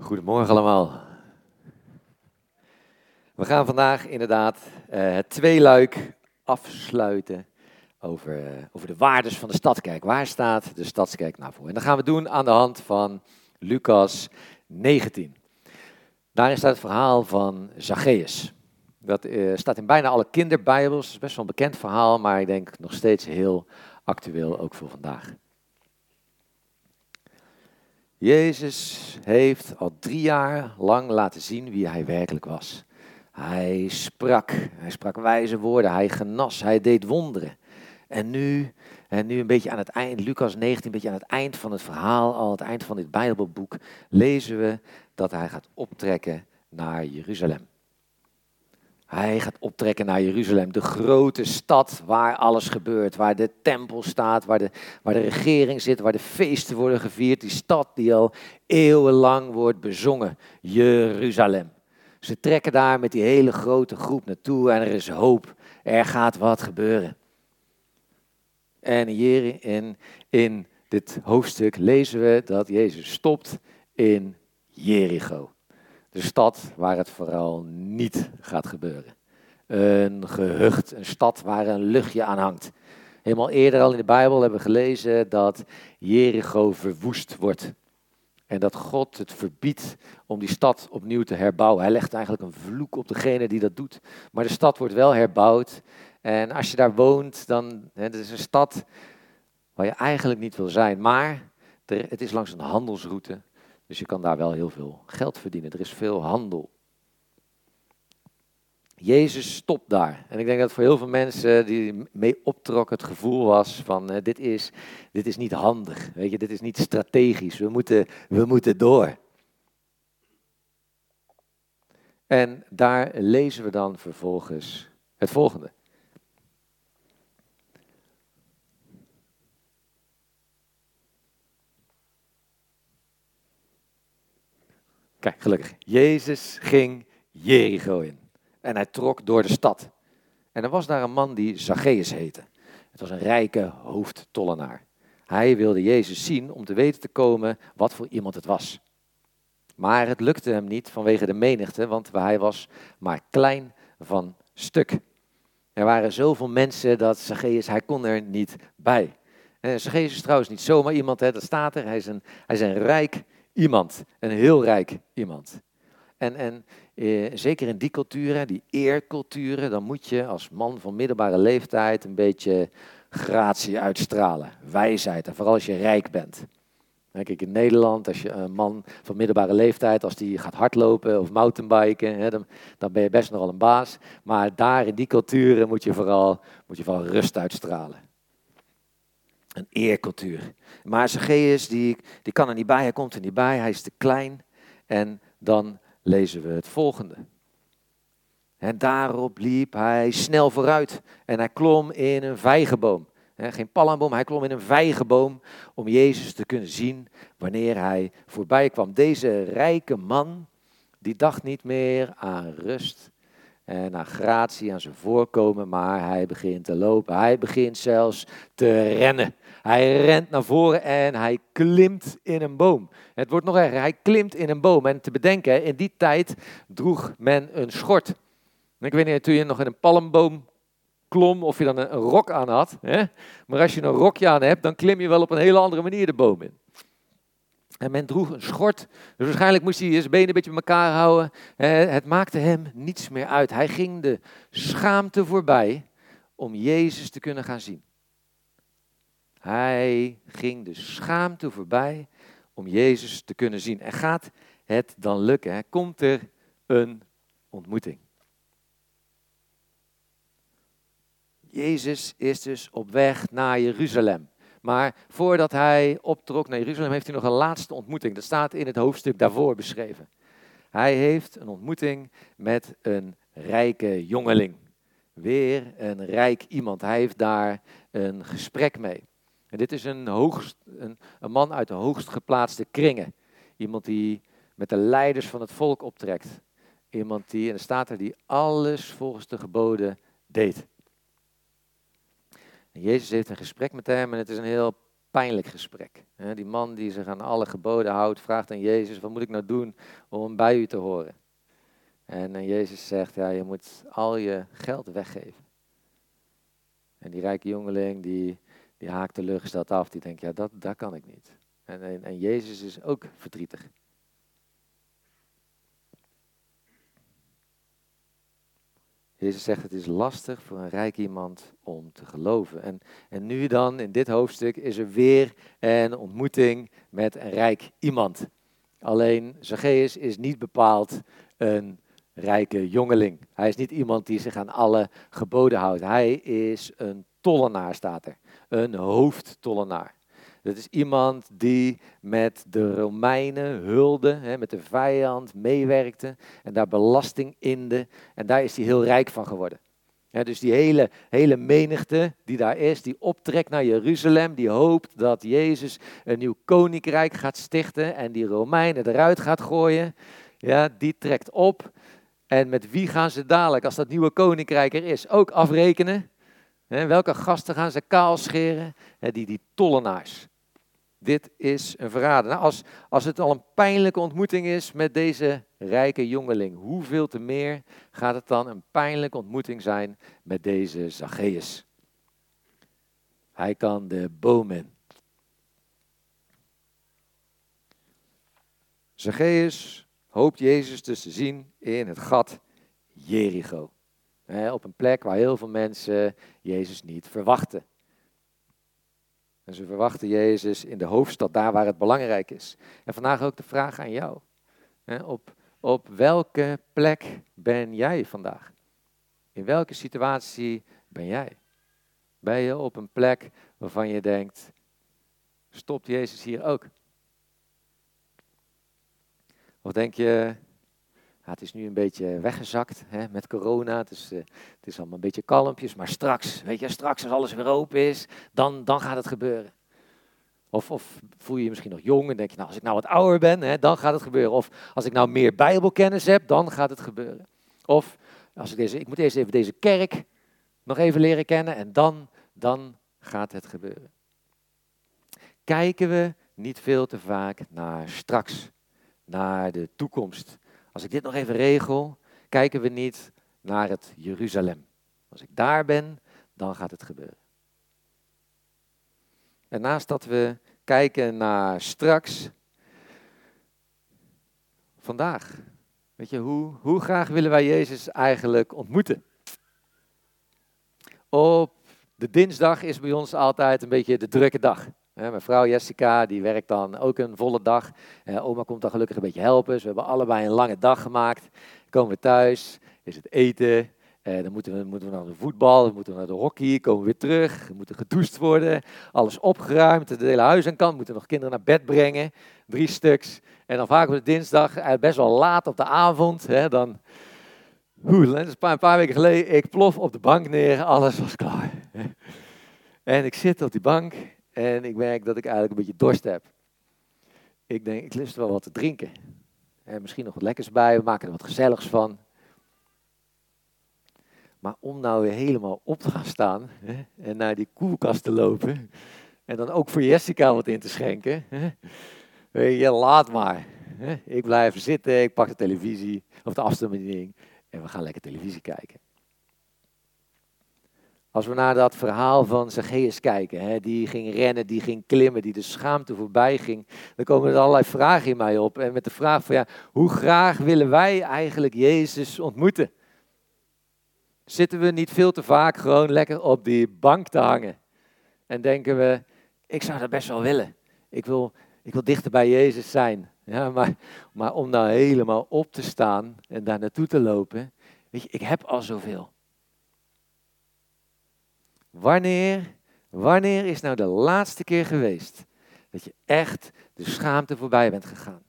Goedemorgen allemaal. We gaan vandaag inderdaad uh, het tweeluik afsluiten over, uh, over de waardes van de Stadskerk. Waar staat de Stadskerk nou voor? En dat gaan we doen aan de hand van Lucas 19. Daarin staat het verhaal van Zacchaeus. Dat uh, staat in bijna alle kinderbijbels. Het is best wel een bekend verhaal, maar ik denk nog steeds heel actueel, ook voor vandaag. Jezus heeft al drie jaar lang laten zien wie hij werkelijk was. Hij sprak, hij sprak wijze woorden, hij genas, hij deed wonderen. En nu, en nu een beetje aan het eind, Lucas 19, een beetje aan het eind van het verhaal, al het eind van dit Bijbelboek, lezen we dat hij gaat optrekken naar Jeruzalem. Hij gaat optrekken naar Jeruzalem, de grote stad waar alles gebeurt, waar de tempel staat, waar de, waar de regering zit, waar de feesten worden gevierd. Die stad die al eeuwenlang wordt bezongen, Jeruzalem. Ze trekken daar met die hele grote groep naartoe en er is hoop. Er gaat wat gebeuren. En hier in, in dit hoofdstuk lezen we dat Jezus stopt in Jericho. De stad waar het vooral niet gaat gebeuren. Een gehucht, een stad waar een luchtje aan hangt. Helemaal eerder al in de Bijbel hebben we gelezen dat Jericho verwoest wordt. En dat God het verbiedt om die stad opnieuw te herbouwen. Hij legt eigenlijk een vloek op degene die dat doet. Maar de stad wordt wel herbouwd. En als je daar woont, dan het is een stad waar je eigenlijk niet wil zijn. Maar het is langs een handelsroute. Dus je kan daar wel heel veel geld verdienen. Er is veel handel. Jezus stopt daar. En ik denk dat voor heel veel mensen die mee optrok het gevoel was van uh, dit, is, dit is niet handig, weet je, dit is niet strategisch, we moeten, we moeten door. En daar lezen we dan vervolgens het volgende. Kijk, gelukkig. Jezus ging Jericho in. En hij trok door de stad. En er was daar een man die Zacchaeus heette. Het was een rijke hoofdtollenaar. Hij wilde Jezus zien om te weten te komen wat voor iemand het was. Maar het lukte hem niet vanwege de menigte, want hij was maar klein van stuk. Er waren zoveel mensen dat Zacchaeus, hij kon er niet bij. En Zacchaeus is trouwens niet zomaar iemand, hè, dat staat er. Hij is, een, hij is een rijk iemand, een heel rijk iemand. En, en eh, zeker in die culturen, die eerculturen, dan moet je als man van middelbare leeftijd een beetje gratie uitstralen, wijsheid, en vooral als je rijk bent. Kijk, in Nederland, als je een man van middelbare leeftijd, als die gaat hardlopen of mountainbiken, hè, dan, dan, ben je best nogal een baas. Maar daar in die culturen moet je vooral, moet je vooral rust uitstralen. Een eercultuur. Maar Zacchaeus, die, die kan er niet bij, hij komt er niet bij, hij is te klein. En dan lezen we het volgende. En daarop liep hij snel vooruit en hij klom in een vijgenboom. Geen palmboom, hij klom in een vijgenboom om Jezus te kunnen zien wanneer hij voorbij kwam. Deze rijke man, die dacht niet meer aan rust en aan gratie, aan zijn voorkomen, maar hij begint te lopen. Hij begint zelfs te rennen. Hij rent naar voren en hij klimt in een boom. Het wordt nog erger, hij klimt in een boom. En te bedenken, in die tijd droeg men een schort. Ik weet niet, toen je nog in een palmboom klom, of je dan een, rok aan had. Hè? Maar als je een rokje aan hebt, dan klim je wel op een hele andere manier de boom in. En men droeg een schort, dus waarschijnlijk moest hij zijn benen een beetje bij elkaar houden. Het maakte hem niets meer uit. Hij ging de schaamte voorbij om Jezus te kunnen gaan zien. Hij ging de schaamte voorbij om Jezus te kunnen zien. En gaat het dan lukken? Komt er een ontmoeting? Jezus is dus op weg naar Jeruzalem. Maar voordat hij optrok naar Jeruzalem, heeft hij nog een laatste ontmoeting. Dat staat in het hoofdstuk daarvoor beschreven. Hij heeft een ontmoeting met een rijke jongeling. Weer een rijk iemand. Hij heeft daar een gesprek mee. En dit is een, hoogst, een, een man uit de hoogst geplaatste kringen. Iemand die met de leiders van het volk optrekt. Iemand die, en er staat er, die alles volgens de geboden deed. En Jezus heeft een gesprek met hem en het is een heel pijnlijk gesprek. Die man die zich aan alle geboden houdt, vraagt aan Jezus, wat moet ik nou doen om bij u te horen? En Jezus zegt, ja, je moet al je geld weggeven. En die rijke jongeling, die, die haakt de luchtstad af, die denkt, ja, dat, dat kan ik niet. En, en, en Jezus is ook verdrietig. Jezus zegt het is lastig voor een rijk iemand om te geloven. En, en nu dan, in dit hoofdstuk, is er weer een ontmoeting met een rijk iemand. Alleen Zacchaeus is niet bepaald een rijke jongeling. Hij is niet iemand die zich aan alle geboden houdt. Hij is een tollenaar, staat er. Een hoofdtollenaar. Dat is iemand die met de Romeinen hulde, hè, met de vijand meewerkte en daar belasting inde. En daar is hij heel rijk van geworden. dus die hele, hele menigte die daar is, die optrekt naar Jeruzalem, die hoopt dat Jezus een nieuw koninkrijk gaat stichten en die Romeinen eruit gaat gooien. Ja, die trekt op. En met wie gaan ze dadelijk, als dat nieuwe koninkrijk er is, ook afrekenen? Welke gasten gaan ze kaal scheren? die, die tollenaars. Dit is een verrader. Nou, als, als het al een pijnlijke ontmoeting is met deze rijke jongeling, hoeveel te meer gaat het dan een pijnlijke ontmoeting zijn met deze Zacchaeus? Hij kan de bomen. Zacchaeus hoopt Jezus dus te zien in het gat Jericho. Op een plek waar heel veel mensen Jezus niet verwachten. En ze verwachten Jezus in de hoofdstad, daar waar het belangrijk is. En vandaag ook de vraag aan jou. Op, op welke plek ben jij vandaag? In welke situatie ben jij? Ben je op een plek waarvan je denkt, stopt Jezus hier ook? Of denk je, het is nu een beetje weggezakt hè, met corona. Uh, het is allemaal een beetje kalmpjes. Maar straks, weet je, straks als alles weer open is, dan, dan gaat het gebeuren. Of, of voel je je misschien nog jong en denk je, nou, als ik nou wat ouder ben, hè, dan gaat het gebeuren. Of als ik nou meer bijbelkennis heb, dan gaat het gebeuren. Of als ik, deze, ik moet eerst even deze kerk nog even leren kennen en dan, dan gaat het gebeuren. Kijken we niet veel te vaak naar straks, naar de toekomst, als ik dit nog even regel, kijken we niet naar het Jeruzalem. Als ik daar ben, dan gaat het gebeuren. En naast dat we kijken naar straks, vandaag. Weet je, hoe, hoe graag willen wij Jezus eigenlijk ontmoeten? Op de dinsdag is bij ons altijd een beetje de drukke dag. Mijn vrouw Jessica, die werkt dan ook een volle dag. Oma komt dan gelukkig een beetje helpen. Dus we hebben allebei een lange dag gemaakt. Komen we thuis, is het eten. dan moeten we, moeten we naar de voetbal, dan moeten we naar de hockey, komen we weer terug. We moeten gedoucht worden, alles opgeruimd, het hele huis aan kant. Moeten nog kinderen naar bed brengen, drie stuks. En dan vaak op de dinsdag, eh, best wel laat op de avond, hè, dan... Een paar weken geleden, ik plof op de bank neer, alles was klaar. En ik zit op die bank en ik merk dat ik eigenlijk een beetje dorst heb. Ik denk, ik lust wel wat te drinken. En misschien nog wat lekkers bij, we maken er wat gezelligs van. Maar om nou weer helemaal op te gaan staan hè, en naar die koelkast te lopen. En dan ook voor Jessica wat in te schenken. Hè, je, laat maar. Ik blijf zitten, ik pak de televisie of de afstandsbediening en we gaan lekker televisie kijken. Als we naar dat verhaal van Zacchaeus kijken, hè, die ging rennen, die ging klimmen, die de schaamte voorbij ging, dan komen er allerlei vragen in mij op. En met de vraag van ja, hoe graag willen wij eigenlijk Jezus ontmoeten? Zitten we niet veel te vaak gewoon lekker op die bank te hangen? En denken we, ik zou dat best wel willen. Ik wil, ik wil dichter bij Jezus zijn. Ja, maar, maar om nou helemaal op te staan en daar naartoe te lopen, weet je, ik heb al zoveel. Wanneer, wanneer is nou de laatste keer geweest dat je echt de schaamte voorbij bent gegaan?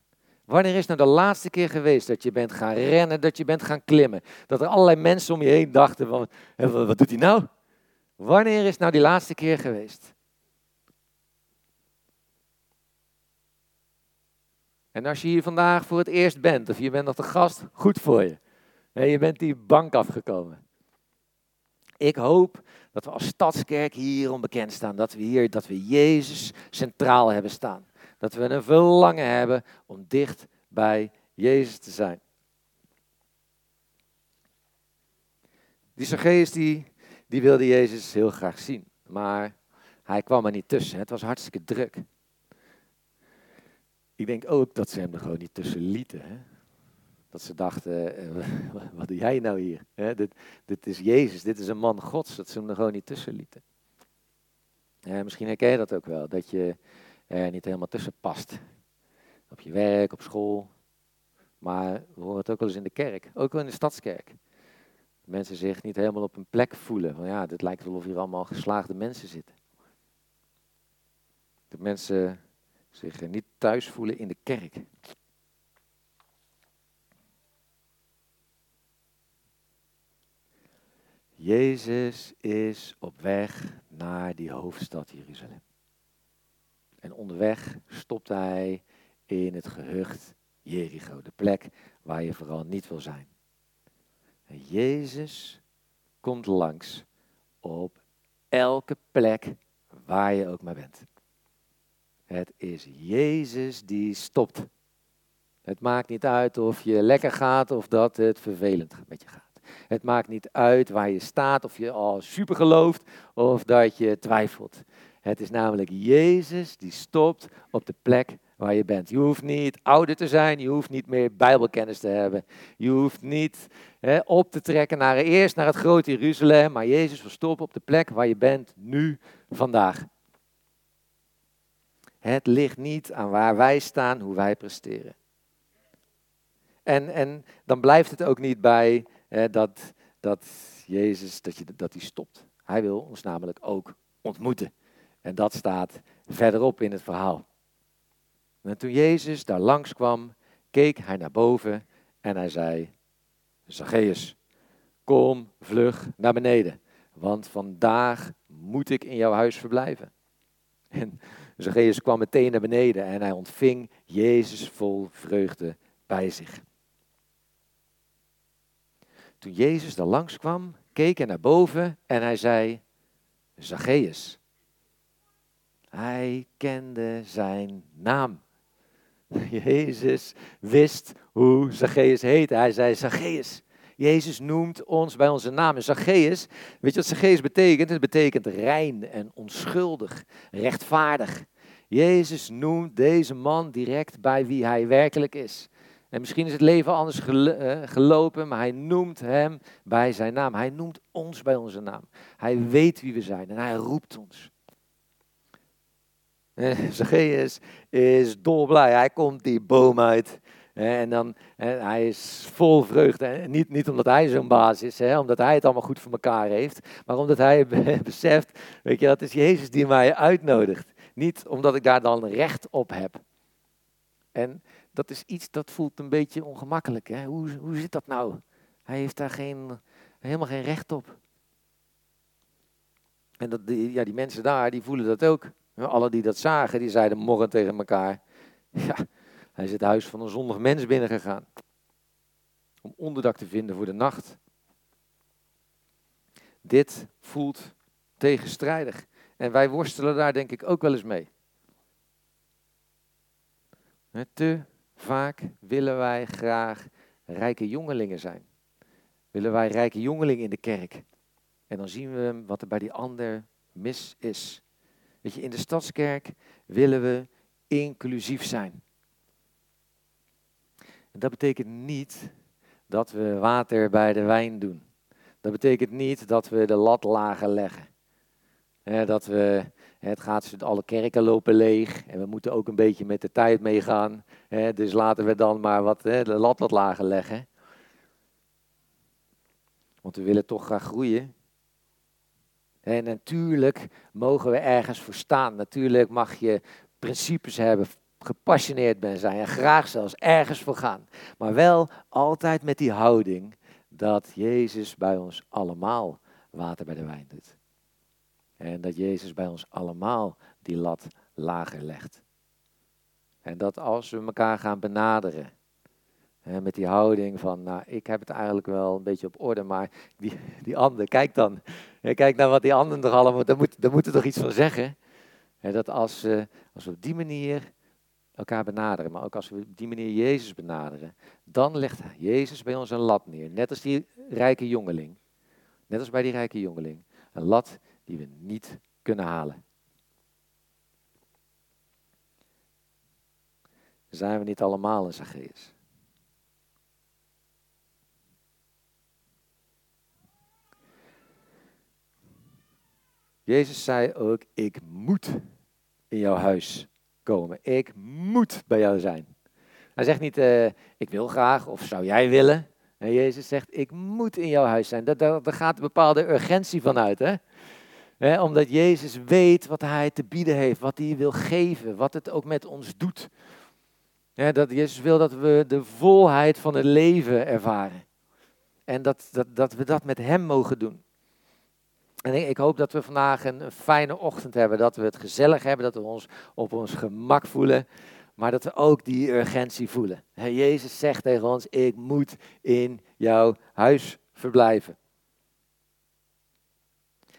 Wanneer is nou de laatste keer geweest dat je bent gaan rennen, dat je bent gaan klimmen? Dat er allerlei mensen om je heen dachten van, wat doet hij nou? Wanneer is nou die laatste keer geweest? En als je hier vandaag voor het eerst bent, of je bent nog de gast, goed voor je. Je bent die bank afgekomen. Ik hoop dat we als stadskerk hier onbekend staan. Dat we hier, dat we Jezus centraal hebben staan. Dat we een verlangen hebben om dicht bij Jezus te zijn. Die Zacchaeus die, die wilde Jezus heel graag zien. Maar hij kwam er niet tussen. Het was hartstikke druk. Ik denk ook dat ze hem er gewoon niet tussen lieten. Hè? Dat ze dachten, eh, wat doe jij nou hier? Dit, dit is Jezus, dit is een man gods. Dat ze hem er gewoon niet tussen lieten. misschien herken je dat ook wel, dat je er niet helemaal tussen past. Op je werk, op school. Maar we horen het ook wel eens in de kerk, ook wel in de stadskerk. Mensen zich niet helemaal op een plek voelen. Van ja, het lijkt wel of hier allemaal geslaagde mensen zitten. Dat mensen zich niet thuis voelen in de kerk. Jezus is op weg naar die hoofdstad Jeruzalem. En onderweg stopt hij in het gehucht Jericho, de plek waar je vooral niet wil zijn. Jezus komt langs op elke plek waar je ook maar bent. Het is Jezus die stopt. Het maakt niet uit of je lekker gaat of dat het vervelend met je gaat. Het maakt niet uit waar je staat, of je al super gelooft of dat je twijfelt. Het is namelijk Jezus die stopt op de plek waar je bent. Je hoeft niet ouder te zijn, je hoeft niet meer Bijbelkennis te hebben. Je hoeft niet hè, op te trekken naar eerst naar het grote Jeruzalem, maar Jezus wil stoppen op de plek waar je bent nu, vandaag. Het ligt niet aan waar wij staan, hoe wij presteren. En, en dan blijft het ook niet bij dat, dat Jezus dat, je, dat hij stopt. Hij wil ons namelijk ook ontmoeten. En dat staat verderop in het verhaal. En toen Jezus daar langs kwam, keek hij naar boven en hij zei: Zacchaeus, kom vlug naar beneden, want vandaag moet ik in jouw huis verblijven. En Zacchaeus kwam meteen naar beneden en hij ontving Jezus vol vreugde bij zich. Toen Jezus daar langskwam, keek hij naar boven en hij zei, Zacchaeus. Hij kende zijn naam. Jezus wist hoe Zacchaeus heette. Hij zei, Zacchaeus. Jezus noemt ons bij onze naam. En Zacchaeus, weet je wat Zacchaeus betekent? Het betekent rein en onschuldig, rechtvaardig. Jezus noemt deze man direct bij wie hij werkelijk is. En misschien is het leven anders eh, gelopen, maar hij noemt hem bij zijn naam. Hij noemt ons bij onze naam. Hij weet wie we zijn en hij roept ons. Zacchaeus is dolblij. Hij komt die boom uit. En dan, hij is vol vreugde. Niet, niet omdat hij zo'n baas is, hè, omdat hij het allemaal goed voor elkaar heeft. Maar omdat hij beseft, weet je, dat is Jezus die mij uitnodigt. Niet omdat ik daar dan recht op heb. En dat is iets dat voelt een beetje ongemakkelijk. Hè? Hoe, hoe zit dat nou? Hij heeft daar geen, helemaal geen recht op. En dat, die, ja, die mensen daar, die voelen dat ook. Alle die dat zagen, die zeiden morgen tegen elkaar. Ja, hij is het huis van een zondig mens binnengegaan. Om onderdak te vinden voor de nacht. Dit voelt tegenstrijdig. En wij worstelen daar denk ik ook wel eens mee. Te Vaak willen wij graag rijke jongelingen zijn. Willen wij rijke jongelingen in de kerk. En dan zien we wat er bij die ander mis is. Weet je, in de stadskerk willen we inclusief zijn. Dat betekent niet dat we water bij de wijn doen. Dat betekent niet dat we de lat lager leggen. dat we het gaat, alle kerken lopen leeg en we moeten ook een beetje met de tijd meegaan. Dus laten we dan maar wat, de lat wat lager leggen. Want we willen toch graag groeien. En natuurlijk mogen we ergens voor staan. Natuurlijk mag je principes hebben, gepassioneerd ben zijn en graag zelfs ergens voor gaan. Maar wel altijd met die houding dat Jezus bij ons allemaal water bij de wijn doet. En dat Jezus bij ons allemaal die lat lager legt. En dat als we elkaar gaan benaderen, met die houding van, nou, ik heb het eigenlijk wel een beetje op orde, maar die, die ander, kijk dan. kijk naar wat die anderen toch allemaal, daar, moet, daar moeten toch iets van zeggen. dat als, als we op die manier elkaar benaderen, maar ook als we op die manier Jezus benaderen, dan legt Jezus bij ons een lat neer. Net als die rijke jongeling. Net als bij die rijke jongeling. Een lat die we niet kunnen halen. Zijn we niet allemaal een Zacchaeus? Jezus zei ook, ik moet in jouw huis komen. Ik moet bij jou zijn. Hij zegt niet, uh, ik wil graag of zou jij willen. En Jezus zegt, ik moet in jouw huis zijn. Daar, daar, gaat een bepaalde urgentie van uit. Hè? Omdat Jezus weet wat hij te bieden heeft, wat hij wil geven, wat het ook met ons doet. dat Jezus wil dat we de volheid van het leven ervaren. En dat, dat, dat we dat met Hem mogen doen. En ik hoop dat we vandaag een fijne ochtend hebben, dat we het gezellig hebben, dat we ons op ons gemak voelen, maar dat we ook die urgentie voelen. Jezus zegt tegen ons, ik moet in jouw huis verblijven.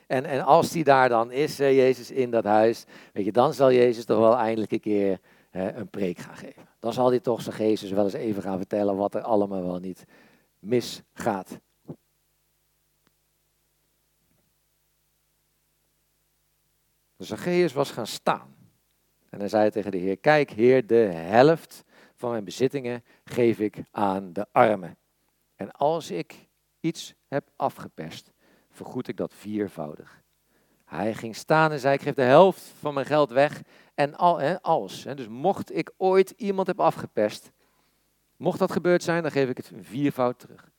En, en als die daar dan is, Jezus in dat huis, weet je, dan zal Jezus toch wel eindelijk een keer een preek gaan geven. Dan zal hij toch zijn Jezus wel eens even gaan vertellen wat er allemaal wel niet misgaat. Zacchaeus was gaan staan. En hij zei tegen de Heer, kijk Heer, de helft van mijn bezittingen geef ik aan de armen. En als ik iets heb afgeperst, vergoed ik dat viervoudig. Hij ging staan en zei, ik geef de helft van mijn geld weg. En al, hè, als, hè, dus mocht ik ooit iemand heb afgeperst, mocht dat gebeurd zijn, dan geef ik het viervoud terug.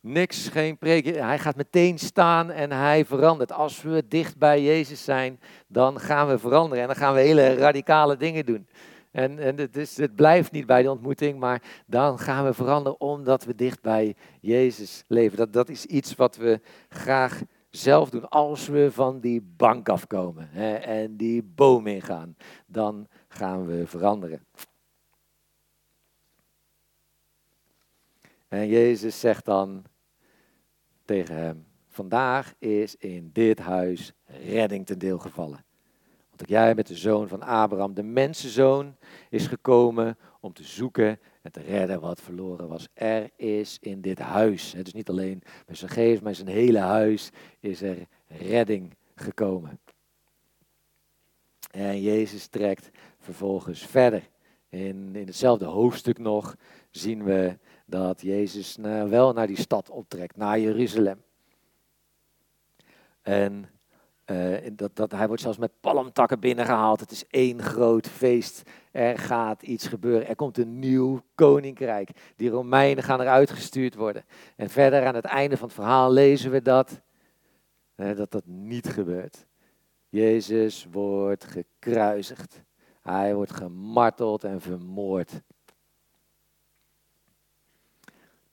Niks, geen preek. Hij gaat meteen staan en hij verandert. Als we dicht bij Jezus zijn, dan gaan we veranderen. En dan gaan we hele radicale dingen doen. En, en het, blijft niet bij de ontmoeting, maar dan gaan we veranderen omdat we dicht bij Jezus leven. Dat, dat is iets wat we graag zelf doen. Als we van die bank afkomen hè, en die boom ingaan, dan gaan we veranderen. En Jezus zegt dan tegen hem: Vandaag is in dit huis redding ten deel gevallen. Want jij met de zoon van Abraham, de mensenzoon, is gekomen om te zoeken en te redden wat verloren was. Er is in dit huis, het is niet alleen bij zijn geest, maar zijn hele huis is er redding gekomen. En Jezus trekt vervolgens verder. In, in hetzelfde hoofdstuk nog zien we dat Jezus wel naar die stad optrekt, naar Jeruzalem. En uh, dat, dat, hij wordt zelfs met palmtakken binnengehaald. Het is één groot feest. Er gaat iets gebeuren. Er komt een nieuw koninkrijk. Die Romeinen gaan eruit gestuurd worden. En verder aan het einde van het verhaal lezen we dat, dat dat niet gebeurt. Jezus wordt gekruisigd. Hij wordt gemarteld en vermoord.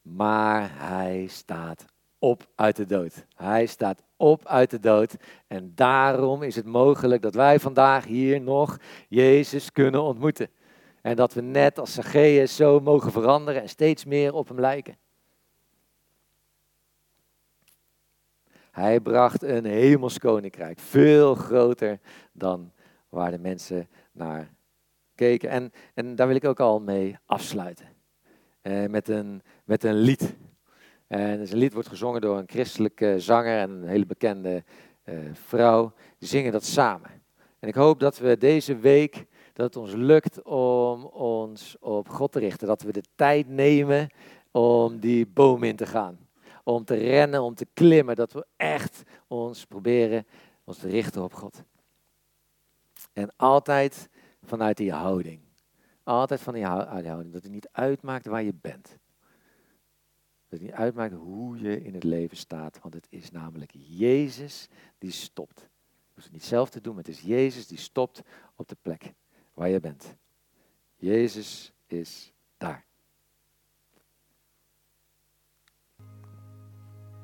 Maar hij staat op uit de dood. Hij staat op uit de dood. En daarom is het mogelijk dat wij vandaag hier nog Jezus kunnen ontmoeten. En dat we net als Zacchaeus zo mogen veranderen en steeds meer op hem lijken. Hij bracht een hemels koninkrijk, veel groter dan waar de mensen naar keken. En, en daar wil ik ook al mee afsluiten. Eh, met, een, met een lied. En zijn lied wordt gezongen door een christelijke zanger en een hele bekende uh, vrouw. Die zingen dat samen. En ik hoop dat we deze week, dat het ons lukt om ons op God te richten. Dat we de tijd nemen om die boom in te gaan. Om te rennen, om te klimmen. Dat we echt ons proberen ons te richten op God. En altijd vanuit die houding. Altijd van die houding. Dat het niet uitmaakt waar je bent. Dat het niet uitmaakt hoe je in het leven staat. Want het is namelijk Jezus die stopt. Je hoeft het niet zelf te doen, maar het is Jezus die stopt op de plek waar je bent. Jezus is daar.